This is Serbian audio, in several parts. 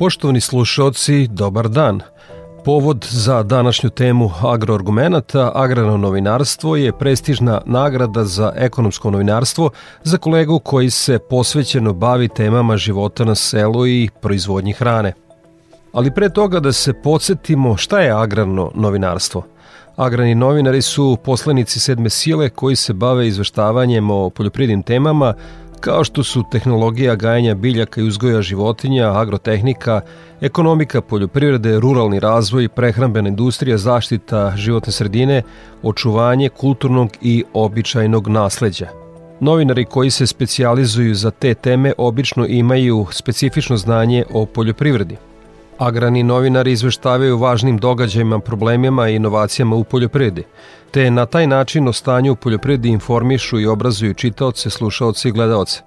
Poštovani slušalci, dobar dan. Povod za današnju temu agroargumenata, agrarno novinarstvo je prestižna nagrada za ekonomsko novinarstvo za kolegu koji se posvećeno bavi temama života na selu i proizvodnji hrane. Ali pre toga da se podsjetimo šta je agrarno novinarstvo. Agrani novinari su poslenici sedme sile koji se bave izveštavanjem o poljoprivrednim temama, kao što su tehnologija gajanja biljaka i uzgoja životinja, agrotehnika, ekonomika poljoprivrede, ruralni razvoj, prehrambena industrija, zaštita životne sredine, očuvanje kulturnog i običajnog nasleđa. Novinari koji se specijalizuju za te teme obično imaju specifično znanje o poljoprivredi. Agrani novinari izveštavaju važnim događajima, problemima i inovacijama u poljoprivredi te na taj način o stanju u poljoprivredi informišu i obrazuju čitaoce, slušaoce i gledaoce.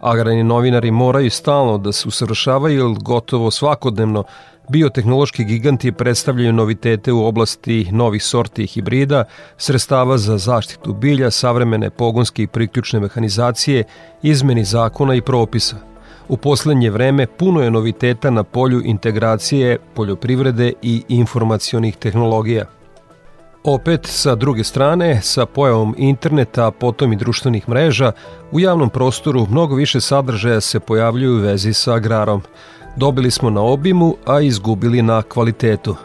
Agrani novinari moraju stalno da se usavršavaju jer gotovo svakodnevno biotehnološki giganti predstavljaju novitete u oblasti novih sorti i hibrida, sredstava za zaštitu bilja, savremene pogonske i priključne mehanizacije, izmeni zakona i propisa. U poslednje vreme puno je noviteta na polju integracije poljoprivrede i informacionih tehnologija – Opet, sa druge strane, sa pojavom interneta, potom i društvenih mreža, u javnom prostoru mnogo više sadržaja se pojavljuju u vezi sa agrarom. Dobili smo na obimu, a izgubili na kvalitetu.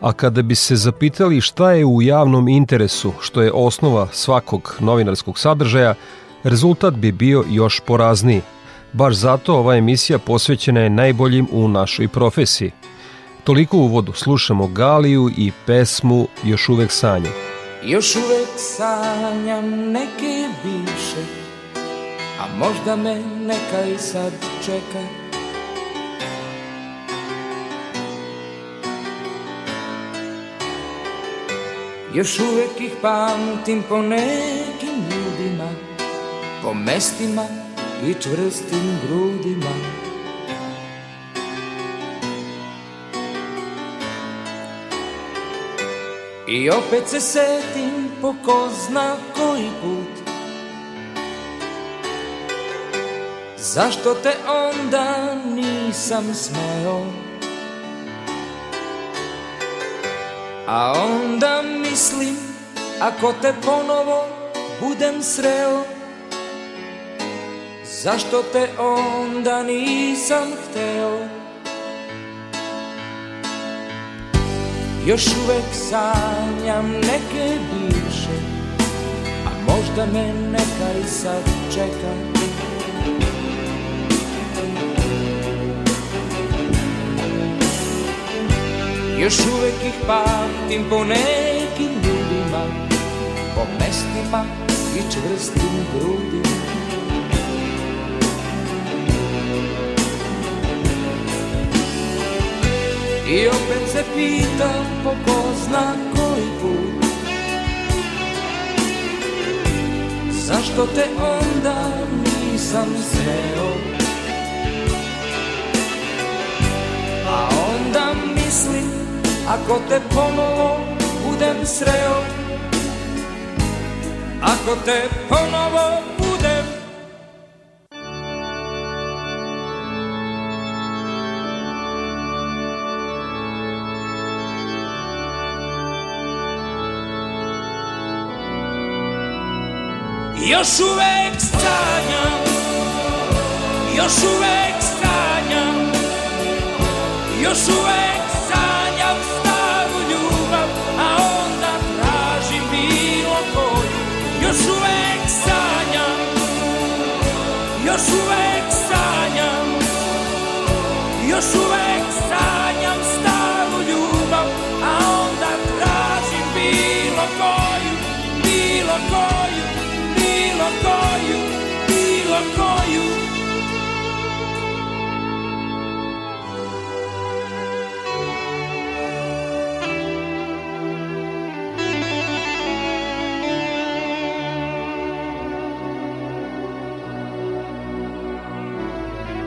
A kada bi se zapitali šta je u javnom interesu, što je osnova svakog novinarskog sadržaja, rezultat bi bio još porazniji. Baš zato ova emisija posvećena je najboljim u našoj profesiji – Toliko u uvodu slušamo Galiju i pesmu Još uvek sanjam. Još uvek sanjam neke bivše, a možda me neka i sad čeka. Još uvek ih pamtim po nekim ljudima, po mestima i čvrstim grudima. I opet se setim po ko zna koji put Zašto te onda nisam smeo A onda mislim ako te ponovo budem sreo Zašto te onda nisam hteo? Još uvek sanjam neke bivše A možda me neka i sad čeka. Još uvek ih pamtim po nekim ljudima Po mestima i čvrstim grudima I opet se pitam po ko zna koji put. Zašto te onda nisam sreo? A onda mislim ako te ponovo budem sreo. Ako te ponovo Još uvek sanjam Još uvek sanjam Još uvek sanjam Stavu ljubav A onda tražim bilo koju. Još uvek sanjam Još uvek sanjam Još uvek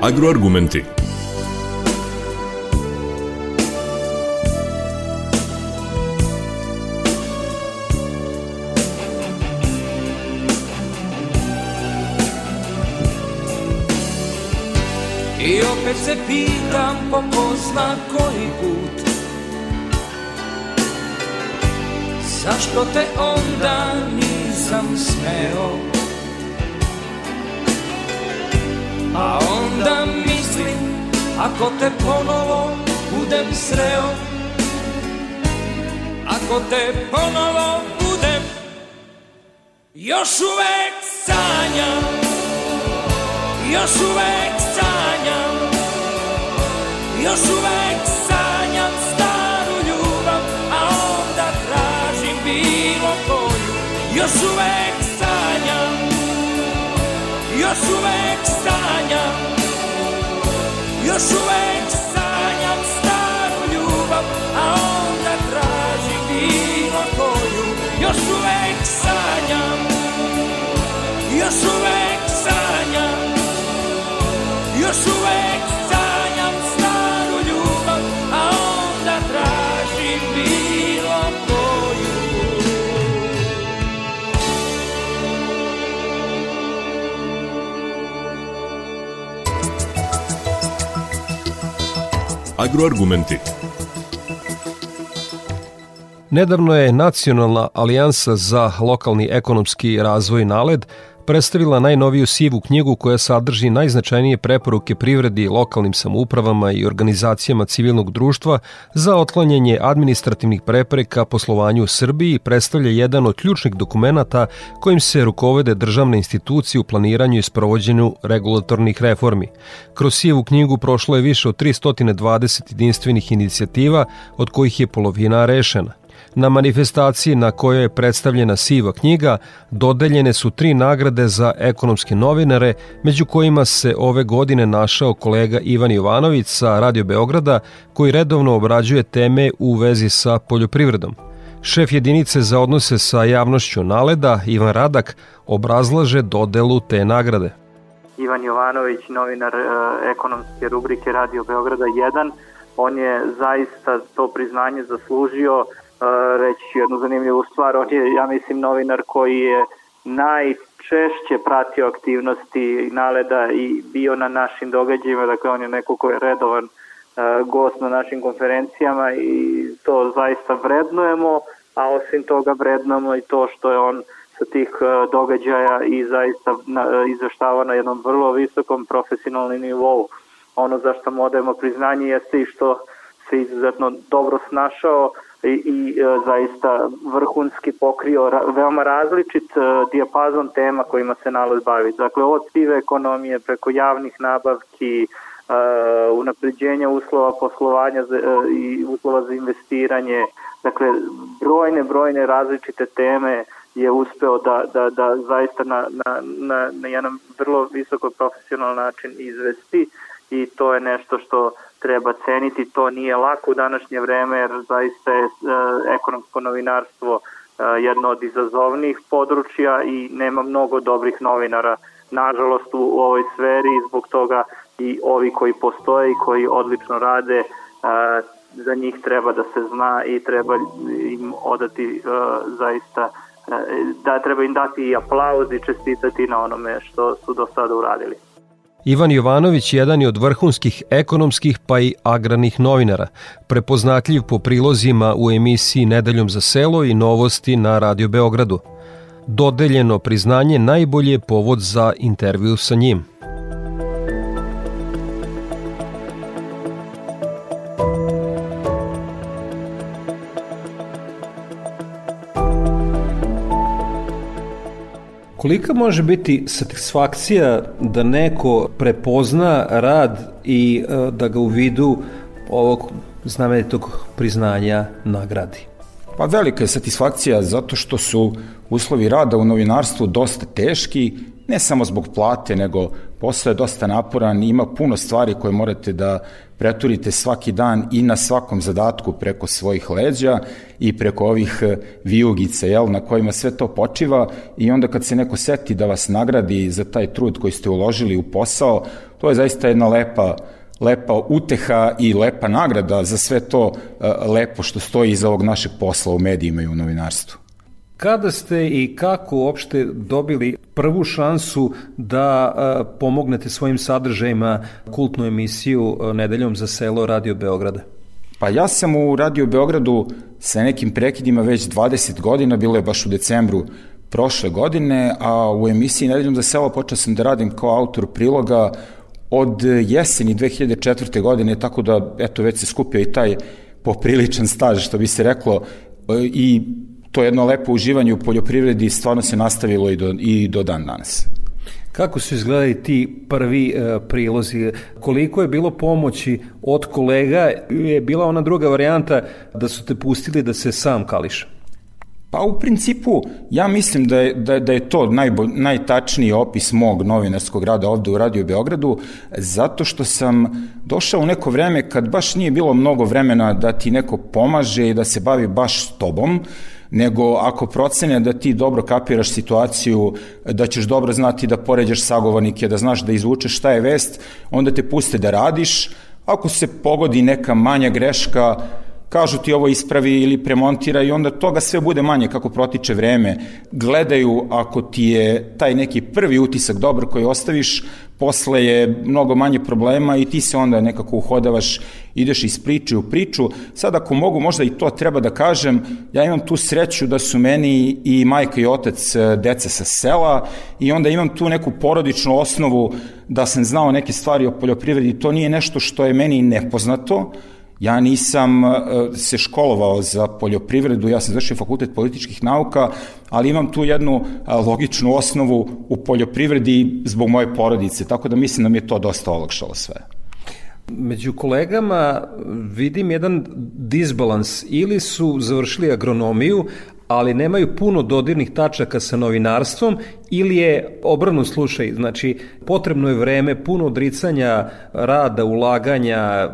Agroargumenti. I opet se pitam po ko zna koji put Zašto te onda nisam smeo A onda mislim Ako te ponovo budem sreo Ako te ponovo budem Još uvek sanjam Još uvek sanjam Još uvek sanjam staru ljubav A onda tražim bilo koju. Još uvek sanjam Još uvek Još uvek sanjam staru ljubav A onda tražim bilo koju. Još uvek sanjam Još uvek Agroargumenti. Nedavno je Nacionalna alijansa za lokalni ekonomski razvoj NALED predstavila najnoviju sivu knjigu koja sadrži najznačajnije preporuke privredi, lokalnim samoupravama i organizacijama civilnog društva za otklanjanje administrativnih prepreka poslovanju u Srbiji i predstavlja jedan od ključnih dokumenata kojim se rukovode državne institucije u planiranju i sprovođenju regulatornih reformi. Kroz sivu knjigu prošlo je više od 320 jedinstvenih inicijativa, od kojih je polovina rešena. Na manifestaciji na kojoj je predstavljena siva knjiga dodeljene su tri nagrade za ekonomske novinare, među kojima se ove godine našao kolega Ivan Jovanović sa Radio Beograda, koji redovno obrađuje teme u vezi sa poljoprivredom. Šef jedinice za odnose sa javnošću Naleda, Ivan Radak, obrazlaže dodelu te nagrade. Ivan Jovanović, novinar e, ekonomske rubrike Radio Beograda 1. On je zaista to priznanje zaslužio reći jednu zanimljivu stvar. On je, ja mislim, novinar koji je najčešće pratio aktivnosti naleda i bio na našim događajima, dakle on je neko ko je redovan gost na našim konferencijama i to zaista vrednujemo, a osim toga vrednujemo i to što je on sa tih događaja i zaista izveštava na jednom vrlo visokom profesionalnom nivou. Ono za što mu odajemo priznanje jeste i što se izuzetno dobro snašao i, i e, zaista vrhunski pokrio ra, veoma različit e, dijapazon tema kojima se nalaz bavi. Dakle, od sive ekonomije preko javnih nabavki, uh, unapređenja uslova poslovanja za, uh, i uslova za investiranje, dakle, brojne, brojne različite teme je uspeo da, da, da zaista na, na, na, na jedan vrlo visoko profesionalan način izvesti i to je nešto što treba ceniti, to nije lako u današnje vreme jer zaista je e, ekonomsko novinarstvo e, jedno od izazovnijih područja i nema mnogo dobrih novinara nažalost u ovoj sferi i zbog toga i ovi koji postoje i koji odlično rade e, za njih treba da se zna i treba im odati zaista da treba im dati i aplauz i čestitati na onome što su do sada uradili. Ivan Jovanović jedan je od vrhunskih ekonomskih pa i agrarnih novinara, prepoznatljiv po prilozima u emisiji Nedeljom za selo i novosti na Radio Beogradu. Dodeljeno priznanje najbolje povod za intervju sa njim. Kolika može biti satisfakcija da neko prepozna rad i e, da ga u vidu ovog znamenitog priznanja nagradi? Pa velika je satisfakcija zato što su uslovi rada u novinarstvu dosta teški, ne samo zbog plate, nego posao je dosta naporan, ima puno stvari koje morate da preturite svaki dan i na svakom zadatku preko svojih leđa i preko ovih e, vijugica jel, na kojima sve to počiva i onda kad se neko seti da vas nagradi za taj trud koji ste uložili u posao, to je zaista jedna lepa lepa uteha i lepa nagrada za sve to e, lepo što stoji iza ovog našeg posla u medijima i u novinarstvu. Kada ste i kako uopšte dobili prvu šansu da e, pomognete svojim sadržajima kultnu emisiju e, Nedeljom za selo Radio Beograda? Pa ja sam u Radio Beogradu sa nekim prekidima već 20 godina, bilo je baš u decembru prošle godine, a u emisiji Nedeljom za selo počeo sam da radim kao autor priloga od jeseni 2004. godine, tako da eto već se skupio i taj popriličan staž, što bi se reklo, e, i to jedno lepo uživanje u poljoprivredi stvarno se nastavilo i do, i do dan danas. Kako su izgledali ti prvi e, prilozi? Koliko je bilo pomoći od kolega? Je bila ona druga varijanta da su te pustili da se sam kališ? Pa u principu ja mislim da je, da, da je to najbolj, najtačniji opis mog novinarskog rada ovde u Radio Beogradu, zato što sam došao u neko vreme kad baš nije bilo mnogo vremena da ti neko pomaže i da se bavi baš tobom, nego ako procene da ti dobro kapiraš situaciju, da ćeš dobro znati da poređaš sagovornike, da znaš da izvučeš šta je vest, onda te puste da radiš, ako se pogodi neka manja greška, kažu ti ovo ispravi ili premontira i onda toga sve bude manje kako protiče vreme. Gledaju ako ti je taj neki prvi utisak dobar koji ostaviš, posle je mnogo manje problema i ti se onda nekako uhodavaš, ideš iz priče u priču. Sad ako mogu, možda i to treba da kažem, ja imam tu sreću da su meni i majka i otac e, deca sa sela i onda imam tu neku porodičnu osnovu da sam znao neke stvari o poljoprivredi. To nije nešto što je meni nepoznato, Ja nisam e, se školovao za poljoprivredu, ja sam završio fakultet političkih nauka, ali imam tu jednu e, logičnu osnovu u poljoprivredi zbog moje porodice, tako da mislim da mi je to dosta olakšalo sve. Među kolegama vidim jedan disbalans. Ili su završili agronomiju, ali nemaju puno dodirnih tačaka sa novinarstvom ili je obrnu slušaj, znači potrebno je vreme, puno odricanja, rada, ulaganja e,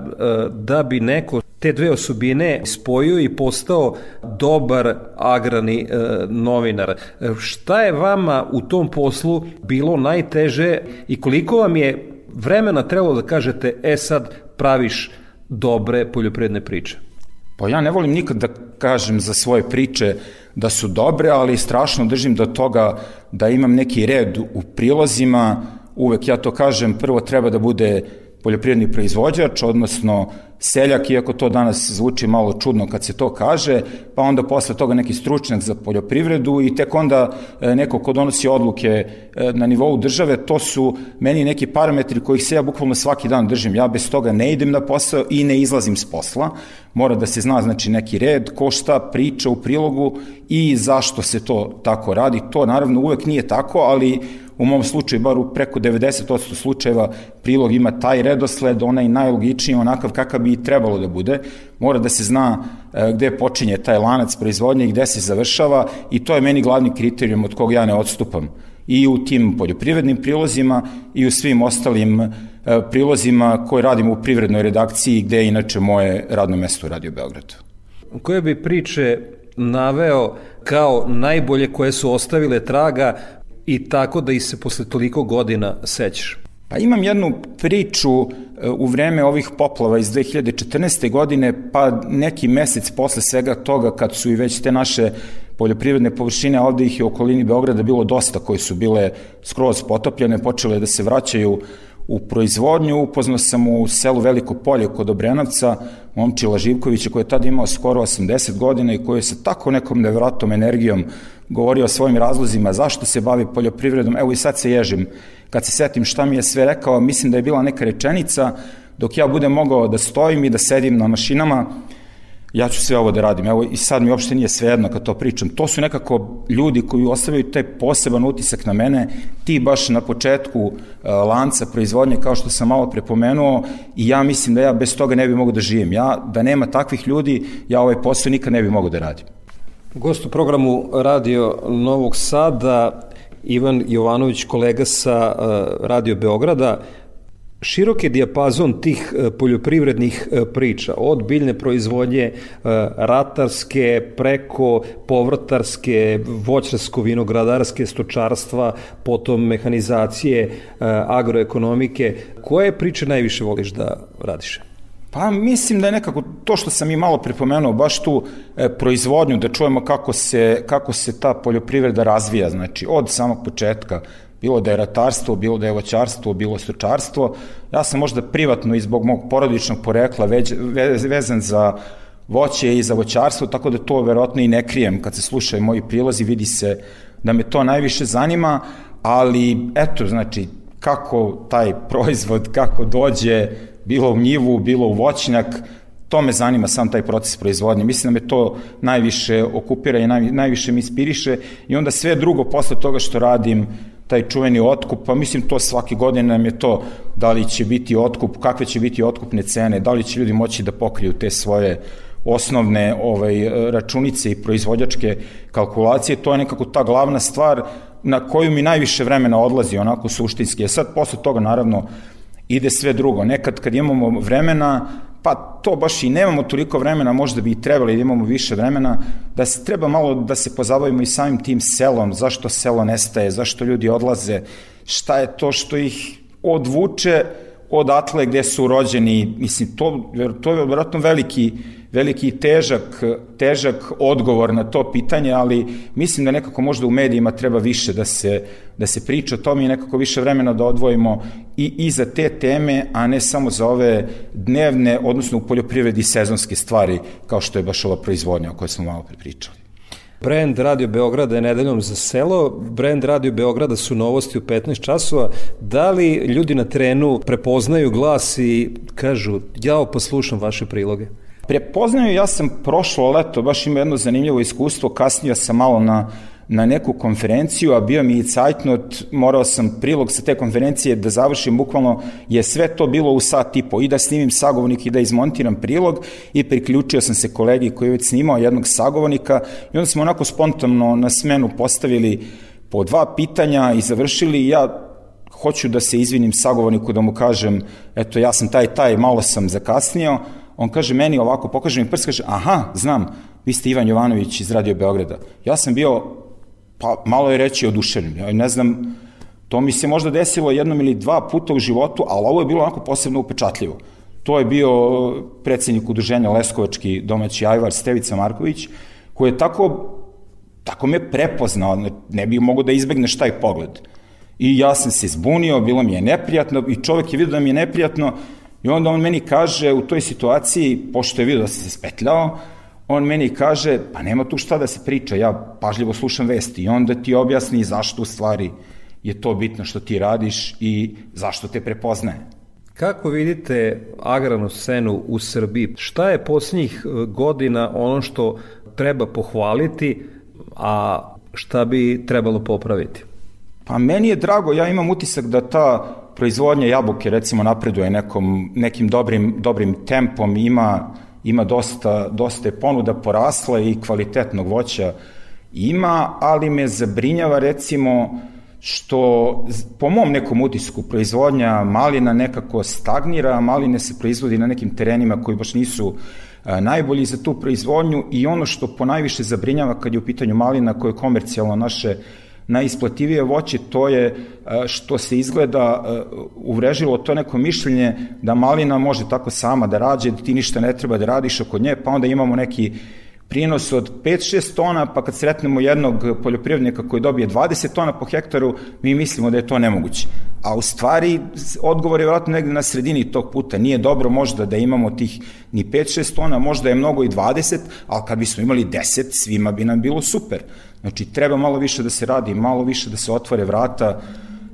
da bi neko te dve osobine spojio i postao dobar agrani e, novinar. Šta je vama u tom poslu bilo najteže i koliko vam je vremena trebalo da kažete e sad praviš dobre poljoprivredne priče? Pa ja ne volim nikad da kažem za svoje priče da su dobre, ali strašno držim do toga da imam neki red u prilozima, uvek ja to kažem, prvo treba da bude poljoprivredni proizvođač, odnosno seljak, iako to danas zvuči malo čudno kad se to kaže, pa onda posle toga neki stručnjak za poljoprivredu i tek onda e, neko ko donosi odluke e, na nivou države, to su meni neki parametri kojih se ja bukvalno svaki dan držim. Ja bez toga ne idem na posao i ne izlazim s posla. Mora da se zna znači neki red, ko šta priča u prilogu i zašto se to tako radi. To naravno uvek nije tako, ali u mom slučaju, bar u preko 90% slučajeva, prilog ima taj redosled, onaj najlogičniji, onakav kakav bi trebalo da bude. Mora da se zna e, gde počinje taj lanac proizvodnje i gde se završava i to je meni glavni kriterijum od kog ja ne odstupam i u tim poljoprivrednim prilozima i u svim ostalim e, prilozima koje radimo u privrednoj redakciji gde je inače moje radno mesto u Radio Beogradu. Koje bi priče naveo kao najbolje koje su ostavile traga i tako da ih se posle toliko godina sećaš? Pa imam jednu priču e, u vreme ovih poplava iz 2014. godine, pa neki mesec posle svega toga kad su i već te naše poljoprivredne površine, ovde ih je u okolini Beograda bilo dosta koje su bile skroz potopljene, počele da se vraćaju u proizvodnju. Upoznao sam u selu Veliko polje kod Obrenovca, momčila Živkovića koji je tada imao skoro 80 godina i koji je sa tako nekom nevratom energijom govorio o svojim razlozima zašto se bavi poljoprivredom. Evo i sad se ježim kad se setim šta mi je sve rekao, mislim da je bila neka rečenica dok ja budem mogao da stojim i da sedim na mašinama, ja ću sve ovo da radim. Evo i sad mi uopšte nije svejedno kad to pričam. To su nekako ljudi koji ostavljaju taj poseban utisak na mene. Ti baš na početku uh, lanca proizvodnje, kao što sam malo prepomenuo, i ja mislim da ja bez toga ne bi mogo da živim. Ja, da nema takvih ljudi, ja ovaj posao nikad ne bi mogo da radim. Gost u programu Radio Novog Sada, Ivan Jovanović, kolega sa uh, Radio Beograda, Širok je dijapazon tih e, poljoprivrednih e, priča, od biljne proizvodnje e, ratarske, preko povrtarske, voćarsko-vinogradarske, stočarstva, potom mehanizacije, agroekonomike. Koje priče najviše voliš da radiš? Pa mislim da je nekako to što sam i malo pripomenuo, baš tu e, proizvodnju, da čujemo kako se, kako se ta poljoprivreda razvija, znači od samog početka, bilo da je ratarstvo, bilo da je voćarstvo, bilo stočarstvo. Ja sam možda privatno i zbog mog porodičnog porekla već, vezan za voće i za voćarstvo, tako da to verovatno i ne krijem. Kad se slušaju moji prilazi, vidi se da me to najviše zanima, ali eto, znači, kako taj proizvod, kako dođe, bilo u njivu, bilo u voćnjak, to me zanima sam taj proces proizvodnje. Mislim da me to najviše okupira i naj, najviše mi inspiriše i onda sve drugo posle toga što radim taj čuveni otkup, pa mislim to svake godine nam je to da li će biti otkup, kakve će biti otkupne cene, da li će ljudi moći da pokriju te svoje osnovne ovaj, računice i proizvođačke kalkulacije, to je nekako ta glavna stvar na koju mi najviše vremena odlazi, onako suštinski. A sad posle toga naravno ide sve drugo. Nekad kad imamo vremena, pa to baš i nemamo toliko vremena, možda bi i trebali da imamo više vremena, da se treba malo da se pozabavimo i samim tim selom, zašto selo nestaje, zašto ljudi odlaze, šta je to što ih odvuče odatle gde su rođeni, mislim, to, to je vjerojatno veliki, veliki težak, težak odgovor na to pitanje, ali mislim da nekako možda u medijima treba više da se, da se priča o tome i nekako više vremena da odvojimo i, i za te teme, a ne samo za ove dnevne, odnosno u poljoprivredi sezonske stvari, kao što je baš ova proizvodnja o kojoj smo malo prepričali. Brand Radio Beograda je nedeljom za selo, brand Radio Beograda su novosti u 15 časova. Da li ljudi na terenu prepoznaju glas i kažu, ja poslušam vaše priloge? Prepoznaju, ja sam prošlo leto, baš ima jedno zanimljivo iskustvo, kasnio sam malo na na neku konferenciju, a bio mi i cajtnot, morao sam prilog sa te konferencije da završim, bukvalno je sve to bilo u sat i po, i da snimim sagovornik i da izmontiram prilog i priključio sam se kolegi koji je već snimao jednog sagovornika i onda smo onako spontano na smenu postavili po dva pitanja i završili. Ja hoću da se izvinim sagovorniku da mu kažem, eto ja sam taj taj, malo sam zakasnio, on kaže meni ovako, pokaže mi prst, kaže, aha, znam, vi ste Ivan Jovanović iz Radio Beograda. Ja sam bio pa malo je reći oduševljen. Ja ne znam, to mi se možda desilo jednom ili dva puta u životu, ali ovo je bilo onako posebno upečatljivo. To je bio predsednik udruženja Leskovački domaći ajvar Stevica Marković, koji je tako, tako me prepoznao, ne, ne bi mogo da izbegneš taj pogled. I ja sam se zbunio, bilo mi je neprijatno i čovek je vidio da mi je neprijatno i onda on meni kaže u toj situaciji, pošto je vidio da sam se spetljao, on meni kaže, pa nema tu šta da se priča, ja pažljivo slušam vesti i onda ti objasni zašto u stvari je to bitno što ti radiš i zašto te prepoznaje. Kako vidite agrarnu scenu u Srbiji? Šta je posljednjih e, godina ono što treba pohvaliti, a šta bi trebalo popraviti? Pa meni je drago, ja imam utisak da ta proizvodnja jabuke recimo napreduje nekom, nekim dobrim, dobrim tempom, ima ima dosta, dosta je ponuda porasla i kvalitetnog voća ima, ali me zabrinjava recimo što po mom nekom utisku proizvodnja malina nekako stagnira, maline se proizvodi na nekim terenima koji baš nisu najbolji za tu proizvodnju i ono što po najviše zabrinjava kad je u pitanju malina koje je komercijalno naše najisplativije voće, to je e, što se izgleda e, uvrežilo to neko mišljenje da malina može tako sama da rađe, da ti ništa ne treba da radiš oko nje, pa onda imamo neki prinos od 5-6 tona, pa kad sretnemo jednog poljoprivrednika koji dobije 20 tona po hektaru, mi mislimo da je to nemoguće. A u stvari, odgovor je vjerojatno negde na sredini tog puta. Nije dobro možda da imamo tih ni 5-6 tona, možda je mnogo i 20, ali kad bismo imali 10, svima bi nam bilo super. Znači, treba malo više da se radi, malo više da se otvore vrata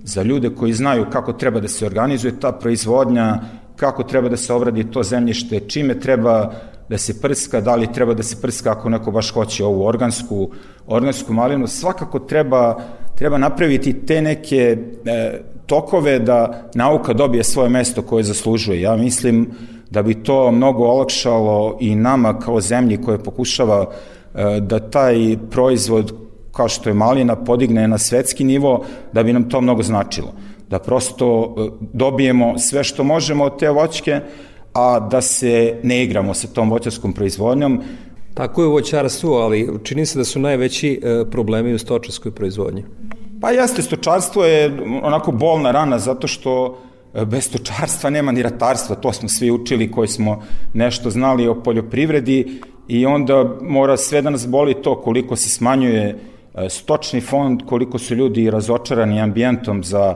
za ljude koji znaju kako treba da se organizuje ta proizvodnja kako treba da se obradi to zemljište, čime treba da se prska, da li treba da se prska ako neko baš hoće ovu organsku, organsku malinu, svakako treba, treba napraviti te neke e, tokove da nauka dobije svoje mesto koje zaslužuje. Ja mislim da bi to mnogo olakšalo i nama kao zemlji koja pokušava da taj proizvod kao što je malina podigne na svetski nivo, da bi nam to mnogo značilo. Da prosto e, dobijemo sve što možemo od te voćke, a da se ne igramo sa tom voćarskom proizvodnjom. Tako je u voćarstvu, ali čini se da su najveći e, problemi u stočarskoj proizvodnji. Pa jeste, stočarstvo je onako bolna rana zato što e, bez stočarstva nema ni ratarstva, to smo svi učili koji smo nešto znali o poljoprivredi i onda mora sve da nas boli to koliko se smanjuje e, stočni fond, koliko su ljudi razočarani ambijentom za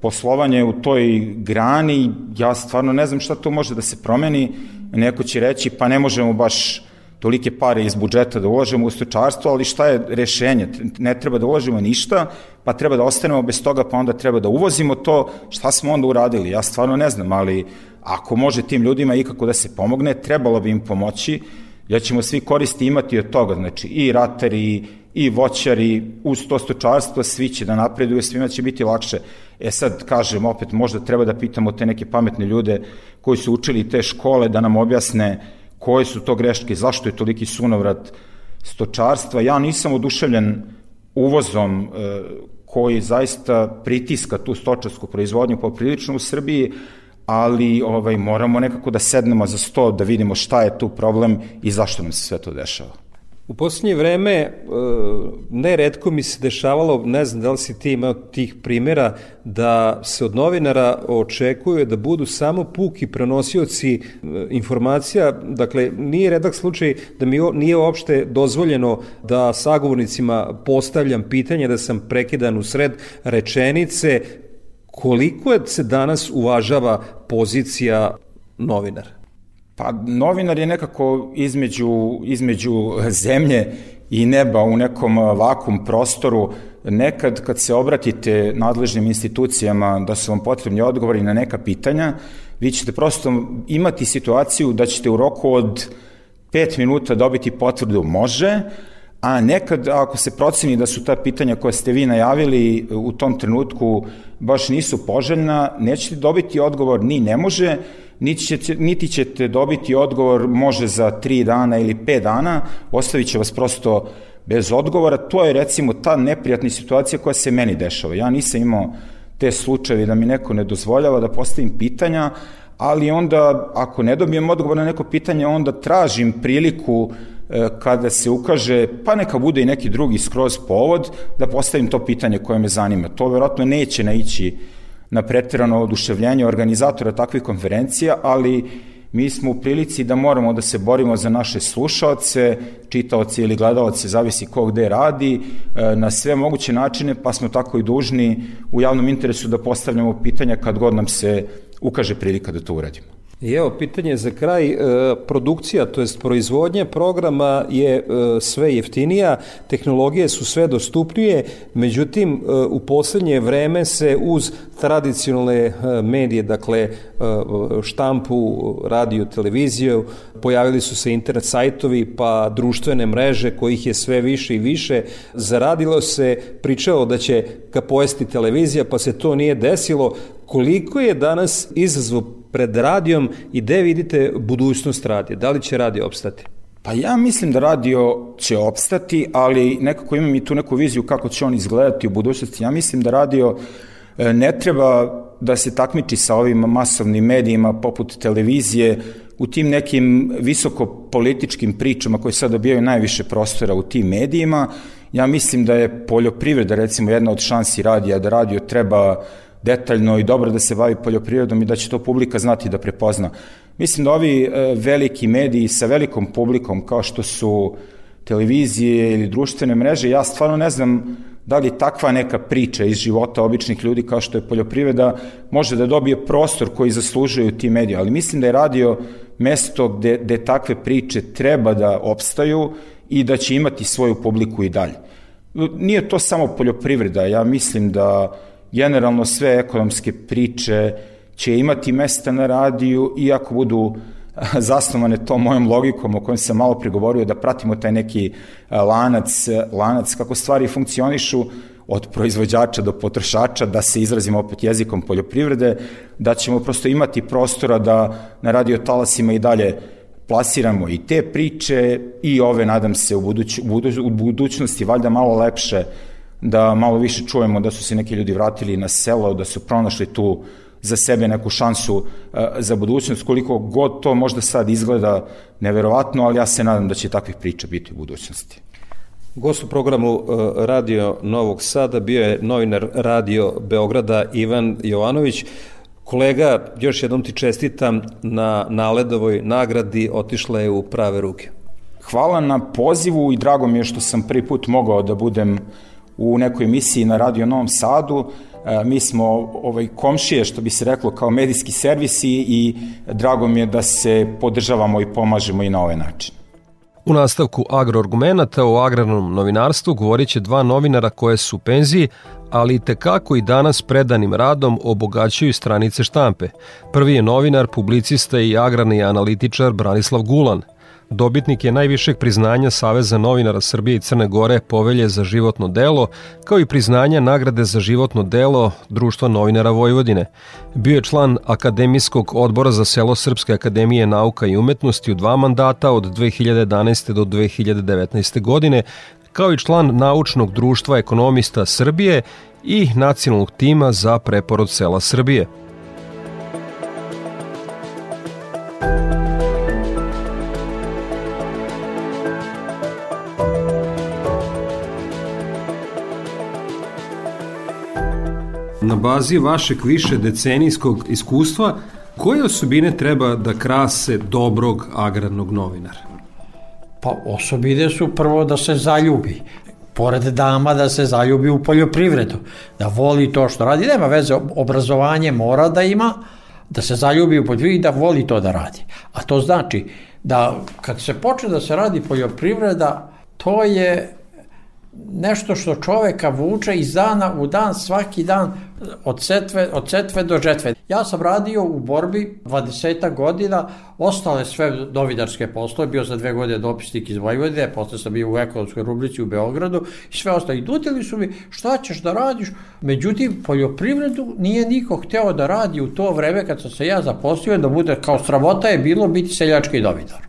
poslovanje u toj grani, ja stvarno ne znam šta to može da se promeni, neko će reći pa ne možemo baš tolike pare iz budžeta da uložimo u stočarstvo, ali šta je rešenje? Ne treba da uložimo ništa, pa treba da ostanemo bez toga, pa onda treba da uvozimo to, šta smo onda uradili? Ja stvarno ne znam, ali ako može tim ljudima ikako da se pomogne, trebalo bi im pomoći, ja ćemo svi koristi imati od toga, znači i ratari, i voćari, uz to stočarstvo, svi će da napreduju, svima će biti lakše. E sad, kažem, opet, možda treba da pitamo te neke pametne ljude koji su učili te škole da nam objasne koje su to greške, zašto je toliki sunovrat stočarstva. Ja nisam oduševljen uvozom e, koji zaista pritiska tu stočarsku proizvodnju poprilično u Srbiji, ali ovaj moramo nekako da sednemo za sto da vidimo šta je tu problem i zašto nam se sve to dešava. U poslednje vreme e, neredko mi se dešavalo, ne znam da li si ti imao tih primjera, da se od novinara očekuje da budu samo puki prenosioci e, informacija, dakle nije redak slučaj da mi nije uopšte dozvoljeno da sagovornicima postavljam pitanje, da sam prekidan u sred rečenice, koliko se danas uvažava pozicija novinara? Pa novinar je nekako između, između zemlje i neba u nekom vakum prostoru. Nekad kad se obratite nadležnim institucijama da su vam potrebni odgovori na neka pitanja, vi ćete prosto imati situaciju da ćete u roku od 5 minuta dobiti potvrdu može, a nekad ako se proceni da su ta pitanja koja ste vi najavili u tom trenutku baš nisu poželjna, nećete dobiti odgovor ni ne može, niti ćete, niti ćete dobiti odgovor može za tri dana ili pet dana, ostavit će vas prosto bez odgovora. To je recimo ta neprijatna situacija koja se meni dešava. Ja nisam imao te slučaje da mi neko ne dozvoljava da postavim pitanja, ali onda ako ne dobijem odgovor na neko pitanje, onda tražim priliku e, kada se ukaže, pa neka bude i neki drugi skroz povod, da postavim to pitanje koje me zanima. To verovatno neće naići na pretirano oduševljenje organizatora takvih konferencija, ali mi smo u prilici da moramo da se borimo za naše slušaoce, čitaoce ili gledalce, zavisi ko gde radi, e, na sve moguće načine, pa smo tako i dužni u javnom interesu da postavljamo pitanja kad god nam se ukaže prilika da to uradimo. I evo, pitanje za kraj, e, produkcija, to jest proizvodnja programa je e, sve jeftinija, tehnologije su sve dostupnije, međutim, e, u poslednje vreme se uz tradicionalne medije, dakle štampu, radio, televiziju, pojavili su se internet sajtovi, pa društvene mreže kojih je sve više i više. Zaradilo se, pričao da će ka pojesti televizija, pa se to nije desilo. Koliko je danas izazov pred radijom i gde vidite budućnost radija? Da li će radio opstati? Pa ja mislim da radio će opstati, ali nekako imam i tu neku viziju kako će on izgledati u budućnosti. Ja mislim da radio e, ne treba da se takmiči sa ovim masovnim medijima poput televizije u tim nekim visokopolitičkim pričama koje sad dobijaju najviše prostora u tim medijima. Ja mislim da je poljoprivreda recimo jedna od šansi radija, da radio treba detaljno i dobro da se bavi poljoprivredom i da će to publika znati da prepozna. Mislim da ovi e, veliki mediji sa velikom publikom kao što su televizije ili društvene mreže, ja stvarno ne znam da li takva neka priča iz života običnih ljudi kao što je poljoprivreda može da dobije prostor koji zaslužuju ti mediji, ali mislim da je radio mesto gde, gde takve priče treba da opstaju i da će imati svoju publiku i dalje. Nije to samo poljoprivreda, ja mislim da generalno sve ekonomske priče će imati mesta na radiju i ako budu zasnovane tom mojom logikom o kojem sam malo prigovorio da pratimo taj neki lanac, lanac kako stvari funkcionišu od proizvođača do potrošača, da se izrazimo opet jezikom poljoprivrede, da ćemo prosto imati prostora da na radio talasima i dalje plasiramo i te priče i ove, nadam se, u, buduć, u budućnosti valjda malo lepše da malo više čujemo da su se neki ljudi vratili na selo, da su pronašli tu za sebe neku šansu e, za budućnost, koliko god to možda sad izgleda neverovatno, ali ja se nadam da će takvih priča biti u budućnosti. Gost u programu e, Radio Novog Sada bio je novinar Radio Beograda Ivan Jovanović. Kolega, još jednom ti čestitam na naledovoj nagradi, otišla je u prave ruke. Hvala na pozivu i drago mi je što sam prvi put mogao da budem u nekoj emisiji na Radio Novom Sadu. E, mi smo ovaj komšije, što bi se reklo, kao medijski servisi i drago mi je da se podržavamo i pomažemo i na ovaj način. U nastavku agroargumenata o agrarnom novinarstvu govorit će dva novinara koje su u penziji, ali i tekako i danas predanim radom obogaćuju stranice štampe. Prvi je novinar, publicista i agrarni analitičar Branislav Gulan – Dobitnik je najvišeg priznanja Saveza novinara Srbije i Crne Gore Povelje za životno delo, kao i priznanja nagrade za životno delo Društva novinara Vojvodine. Bio je član Akademijskog odbora za selo Srpske akademije nauka i umetnosti u dva mandata od 2011. do 2019. godine, kao i član Naučnog društva ekonomista Srbije i nacionalnog tima za preporod sela Srbije. Na bazi vašeg više decenijskog iskustva, koje osobine treba da krase dobrog agrarnog novinara? Pa osobine su prvo da se zaljubi pored dama da se zaljubi u poljoprivredu, da voli to što radi, nema veze, obrazovanje mora da ima, da se zaljubi u poljoprivredu i da voli to da radi. A to znači da kad se počne da se radi poljoprivreda, to je nešto što čoveka vuče iz dana u dan, svaki dan, od setve, od setve do žetve. Ja sam radio u borbi 20 godina, ostale sve novinarske poslove, bio sam dve godine dopisnik iz Vojvodine, posle sam bio u ekonomskoj rubrici u Beogradu i sve ostale. I dutili su mi šta ćeš da radiš, međutim poljoprivredu nije niko hteo da radi u to vreme kad sam se ja zaposlio da bude kao sramota je bilo biti seljački novinar.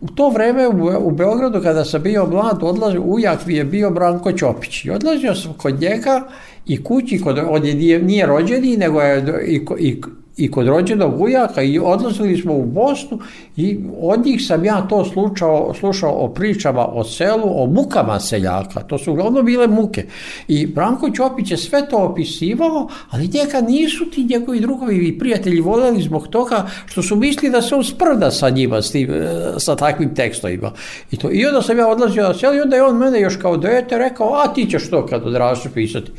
U to vreme u, u Beogradu kada sam bio mlad, odlazio, ujak mi je bio Branko Ćopić. I odlazio sam kod njega i kući, kod, on je, nije, nije rođeni, nego je i, i, i kod rođenog ujaka i odlazili smo u Bosnu i od njih sam ja to slušao, slušao o pričama o selu, o mukama seljaka, to su uglavnom bile muke. I Branko Ćopić je sve to opisivao, ali njega nisu ti njegovi drugovi i prijatelji voljeli zbog toga što su mislili da se on sprda sa njima, s tim, e, sa takvim tekstovima. I, to, I onda sam ja odlazio na selo i onda je on mene još kao dete rekao, a ti ćeš to kad odrasteš pisati.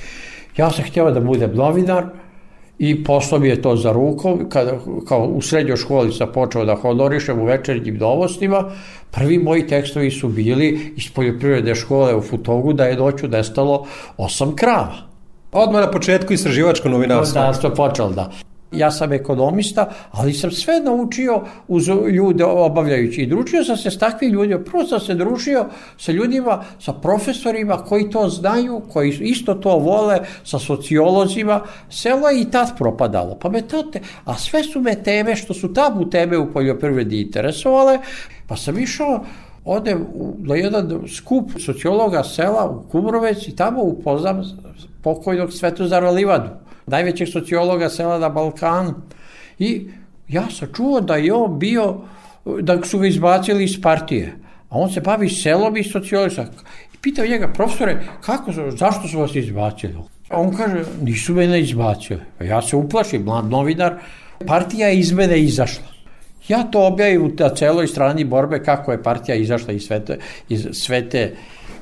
Ja sam htio da budem novinar, i poslao mi je to za rukom, kada, kao u srednjoj školi sam počeo da honorišem u večernjim novostima, prvi moji tekstovi su bili iz poljoprivredne škole u Futogu da je noću nestalo osam krava. Odmah na početku istraživačko novinarstvo. Da, je počelo, da. Ja sam ekonomista, ali sam sve naučio uz ljude obavljajući. I družio sam se s takvim ljudima. Prvo sam se družio sa ljudima, sa profesorima koji to znaju, koji isto to vole, sa sociolozima. Selo je i tad propadalo. Pa me to te, a sve su me teme što su tabu teme u poljoprivredi interesovale. Pa sam išao odem na jedan skup sociologa sela u Kumrovec i tamo upoznam pokojnog Svetozara Livadu najvećeg sociologa sela na Balkanu. I ja sam čuo da je on bio, da su ga izbacili iz partije. A on se bavi selom i sociologom. I pitao njega, profesore, kako, zašto su vas izbacili? On kaže, nisu mene izbacili. A ja se uplašim, mlad novinar, partija je iz mene izašla. Ja to objavim na celoj strani borbe kako je partija izašla iz sve te, iz sve te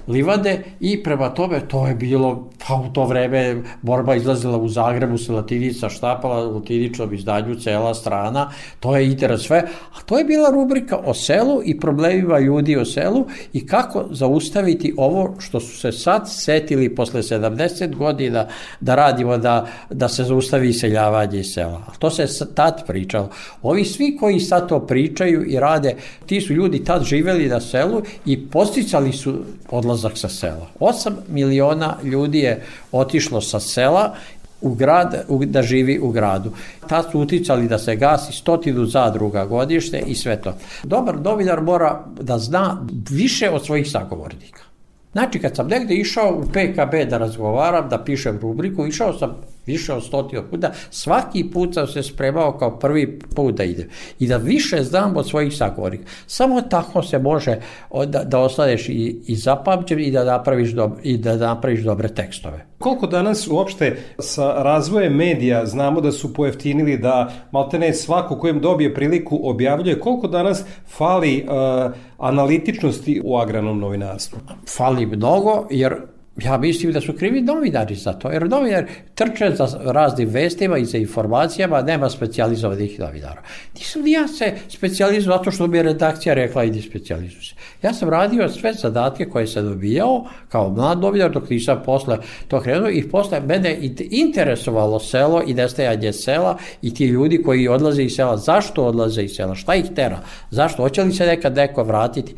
livade i prema tome to je bilo, pa u to vreme borba izlazila u Zagrebu se latinica štapala u latiničnom izdanju cela strana, to je interes sve, a to je bila rubrika o selu i problemima ljudi o selu i kako zaustaviti ovo što su se sad setili posle 70 godina da radimo da, da se zaustavi iseljavanje iz sela. A to se tad pričalo. Ovi svi koji sad to pričaju i rade, ti su ljudi tad živeli na selu i posticali su odlazak sa sela. 8 miliona ljudi je otišlo sa sela u grad, u, da živi u gradu. Tad su uticali da se gasi stotinu zadruga godište i sve to. Dobar novinar mora da zna više od svojih sagovornika. Znači, kad sam negde išao u PKB da razgovaram, da pišem rubriku, išao sam više od stotio puta, svaki put sam se spremao kao prvi put da idem i da više znam od svojih sagovornika. Samo tako se može da, da ostaneš i, i zapamćen i da napraviš, do, i da napraviš dobre tekstove. Koliko danas uopšte sa razvojem medija znamo da su pojeftinili da maltene svako kojem dobije priliku objavljuje, koliko danas fali uh, analitičnosti u agranom novinarstvu? Fali mnogo, jer Ja mislim da su krivi novinari za to, jer novinari trče za raznim vestima i za informacijama, nema specializovanih novinara. Nisam ni ja se specializuo zato što mi je redakcija rekla idi specializuj se. Ja sam radio sve zadatke koje sam dobijao kao mlad novinar dok nisam posle to krenuo i posle mene interesovalo selo i nestajanje sela i ti ljudi koji odlaze iz sela, zašto odlaze iz sela, šta ih tera, zašto, hoće li se nekad neko vratiti,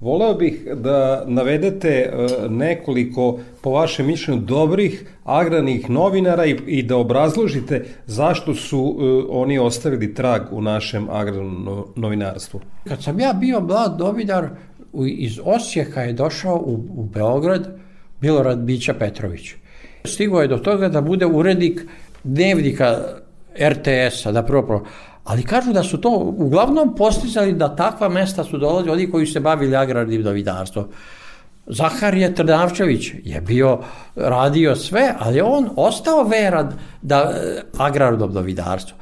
Voleo bih da navedete e, nekoliko, po vašem mišljenju, dobrih agranih novinara i, i da obrazložite zašto su e, oni ostavili trag u našem agranom novinarstvu. Kad sam ja bio mlad novinar, iz Osijeka je došao u, u Beograd Milorad Bića Petrović. Stigo je do toga da bude urednik dnevnika RTS-a, da prvo Ali kažu da su to uglavnom postizali da takva mesta su dolazili oni koji se bavili agrarnim novinarstvom. Zaharije Trnavčević je bio, radio sve, ali on ostao veran da agrarnom novinarstvu.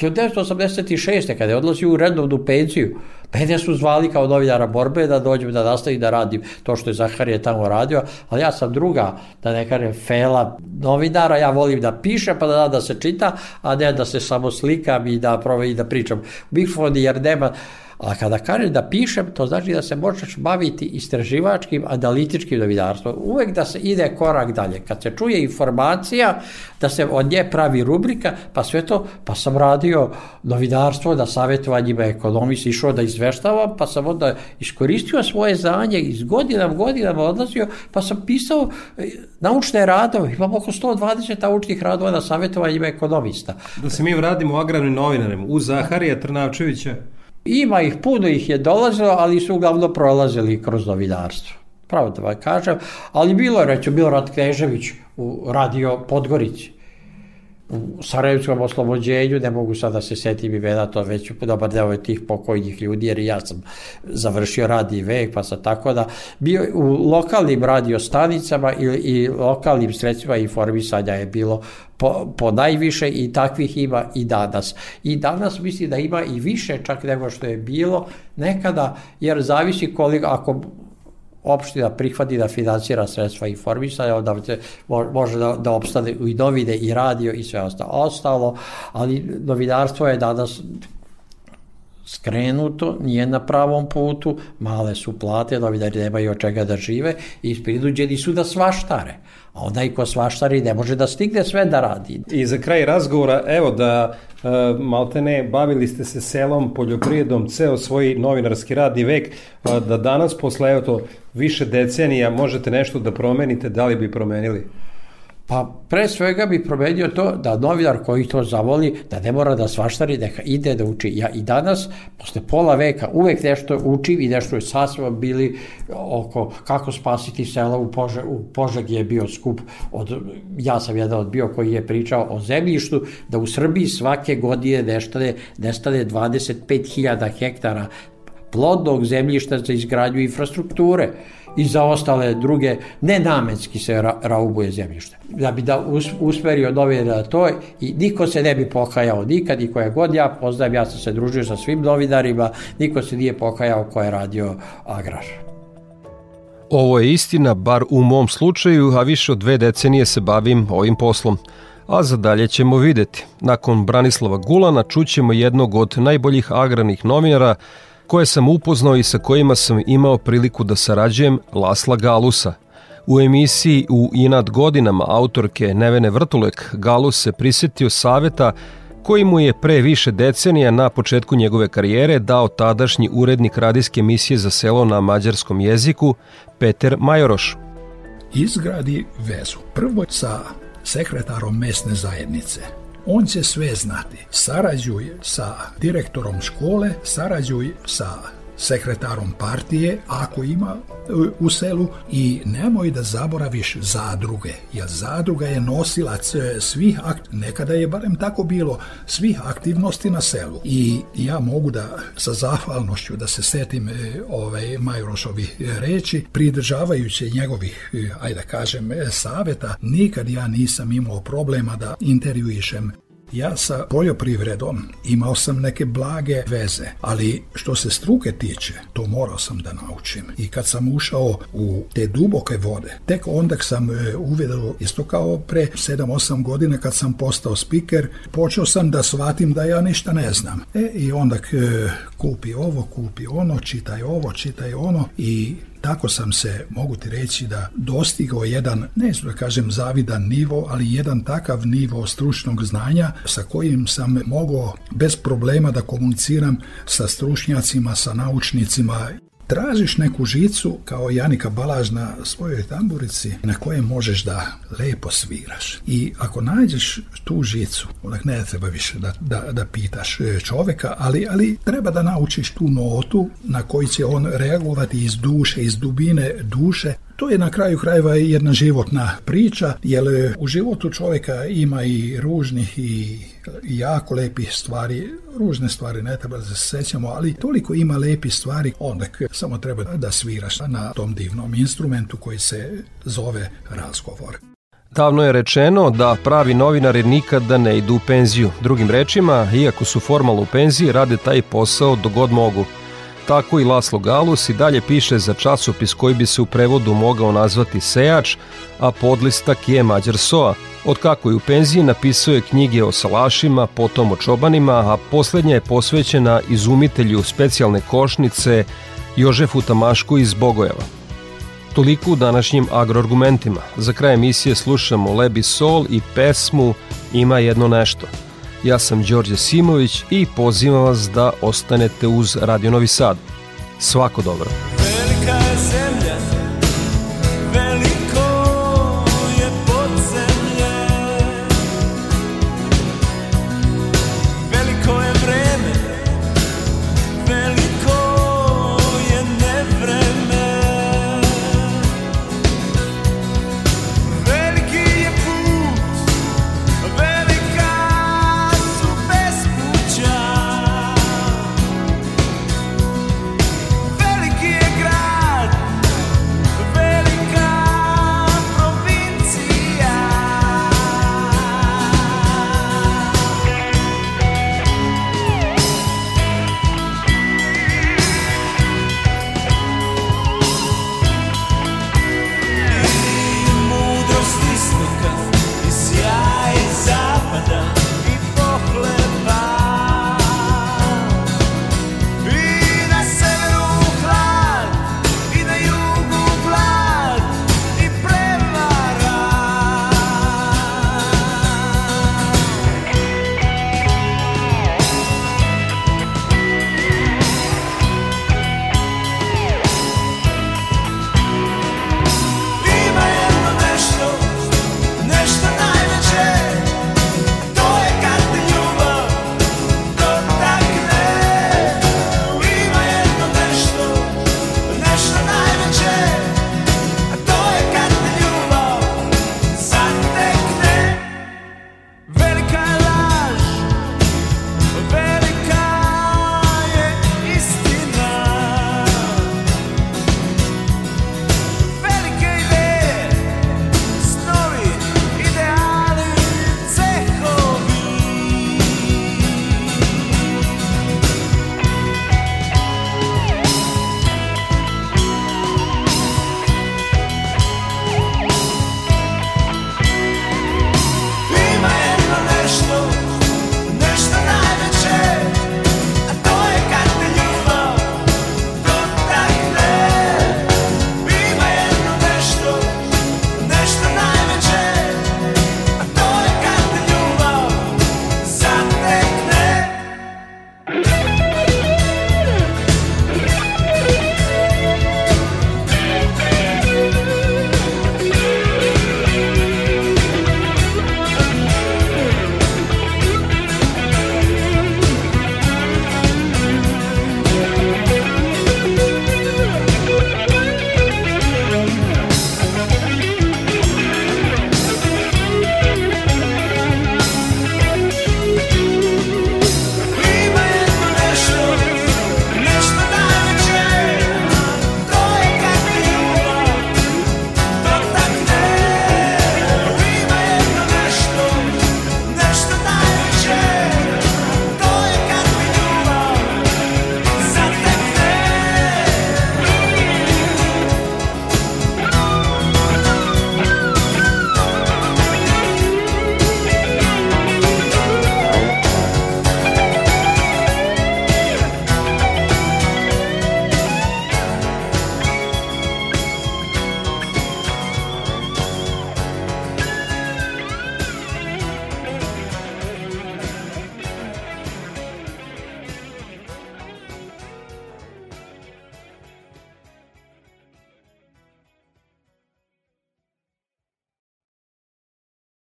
1986. kada je odlazio u redovnu penziju, mene su zvali kao novinara borbe da dođem da nastavim da radim to što je Zaharije tamo radio, ali ja sam druga, da ne kažem, fela novinara, ja volim da piše pa da da se čita, a ne da se samo slikam i da, i da pričam. Mikrofon, jer nema, A kada kažeš da pišem, to znači da se možeš baviti istraživačkim, analitičkim novinarstvom. Uvek da se ide korak dalje. Kad se čuje informacija, da se od nje pravi rubrika, pa sve to, pa sam radio novinarstvo da savjetovanjima ekonomista išao da izveštavam, pa sam onda iskoristio svoje znanje, iz godinama, godinama odlazio, pa sam pisao e, naučne radove, imam oko 120 naučnih radova na savjetovanjima ekonomista. Da se mi vradimo agrarnim novinarima, u Zaharija Trnavčevića, Ima ih, puno ih je dolazilo, ali su uglavnom prolazili kroz novinarstvo. Pravo da vam kažem, ali bilo je, reću, bilo Rad Knežević u radio Podgorici u Sarajevskom oslobođenju, ne mogu sad da se setim imena, to već dobar deo je tih pokojnih ljudi, jer ja sam završio radni vek, pa sam tako da bio u lokalnim radiostanicama i, i lokalnim sredstvima informisanja je bilo po, po najviše i takvih ima i danas. I danas mislim da ima i više čak nego što je bilo nekada, jer zavisi koliko, ako opština prihvati da finansira sredstva informisanja, onda može da, da opstane i novine i radio i sve ostalo. ostalo, ali novinarstvo je danas skrenuto, nije na pravom putu, male su plate, novinari nemaju od čega da žive i prinuđeni su da svaštare. A onaj ko svaštari ne može da stigne sve da radi. I za kraj razgovora, evo da e, maltene bavili ste se selom, poljoprijedom, ceo svoj novinarski radni vek, da danas posle evo to više decenija možete nešto da promenite, da li bi promenili? Pa pre svega bi promenio to da novinar koji to zavoli, da ne mora da svaštari, neka ide da uči. Ja i danas, posle pola veka, uvek nešto učim i nešto je sasvim bili oko kako spasiti sela u, Pože, u Požegi je bio skup od, ja sam jedan od bio koji je pričao o zemljištu, da u Srbiji svake godine nestane, nestane 25.000 hektara plodnog zemljišta za izgradnju infrastrukture i za ostale druge nenamenski se ra, raubuje zemljište. Da bi da us, usmerio novinara to i niko se ne bi pokajao nikad i koje god ja poznajem, ja sam se družio sa svim novinarima, niko se nije pokajao ko je radio agrar. Ovo je istina, bar u mom slučaju, a više od dve decenije se bavim ovim poslom. A za dalje ćemo videti. Nakon Branislava Gulana čućemo jednog od najboljih agrarnih novinara koje sam upoznao i sa kojima sam imao priliku da sarađujem, Lasla Galusa. U emisiji U inad godinama autorke Nevene Vrtulek Galus se prisetio saveta koji mu je pre više decenija na početku njegove karijere dao tadašnji urednik radijske emisije za selo na mađarskom jeziku Peter Majoroš. Izgradi vezu. Prvo sa sekretarom mesne zajednice. On će sve znati. Sarađuj sa direktorom škole, sarađuj sa sekretarom partije ako ima e, u selu i nemoj da zaboraviš zadruge, jer zadruga je nosilac e, svih akt, nekada je barem tako bilo, svih aktivnosti na selu. I ja mogu da sa zahvalnošću da se setim e, ovaj Majorošovi reči, pridržavajući njegovih, ajde da kažem, saveta, nikad ja nisam imao problema da intervjuišem Ja sa poljoprivredom imao sam neke blage veze, ali što se struke tiče, to morao sam da naučim. I kad sam ušao u te duboke vode, tek onda sam e, uvedao, isto kao pre 7-8 godina kad sam postao spiker, počeo sam da shvatim da ja ništa ne znam. E, i onda e, kupi ovo, kupi ono, čitaj ovo, čitaj ono i tako sam se, mogu ti reći, da dostigao jedan, ne da kažem zavidan nivo, ali jedan takav nivo stručnog znanja sa kojim sam mogao bez problema da komuniciram sa stručnjacima, sa naučnicima tražiš neku žicu kao Janika Balaž na svojoj tamburici na kojoj možeš da lepo sviraš. I ako nađeš tu žicu, onak ne treba više da, da, da pitaš e, čoveka, ali, ali treba da naučiš tu notu na koji će on reagovati iz duše, iz dubine duše, To je na kraju krajeva jedna životna priča, jer e, u životu čovjeka ima i ružnih i jako lepih stvari, ružne stvari ne treba da se sećamo, ali toliko ima lepih stvari, onda samo treba da sviraš na tom divnom instrumentu koji se zove razgovor. Davno je rečeno da pravi novinari nikada ne idu u penziju. Drugim rečima, iako su formalno u penziji, rade taj posao dogod mogu. Tako i Laslo Galus i dalje piše za časopis koji bi se u prevodu mogao nazvati Sejač, a podlistak je Mađar Soa. Od kako je u penziji napisao je knjige o salašima, potom o čobanima, a poslednja je posvećena izumitelju specijalne košnice Jožefu Tamašku iz Bogojeva. Toliko u današnjim agroargumentima. Za kraj emisije slušamo Lebi Sol i pesmu Ima jedno nešto – Ja sam Đorđe Simović i pozivam vas da ostanete uz Radio Novi Sad. Svako dobro. Velika je zemlja,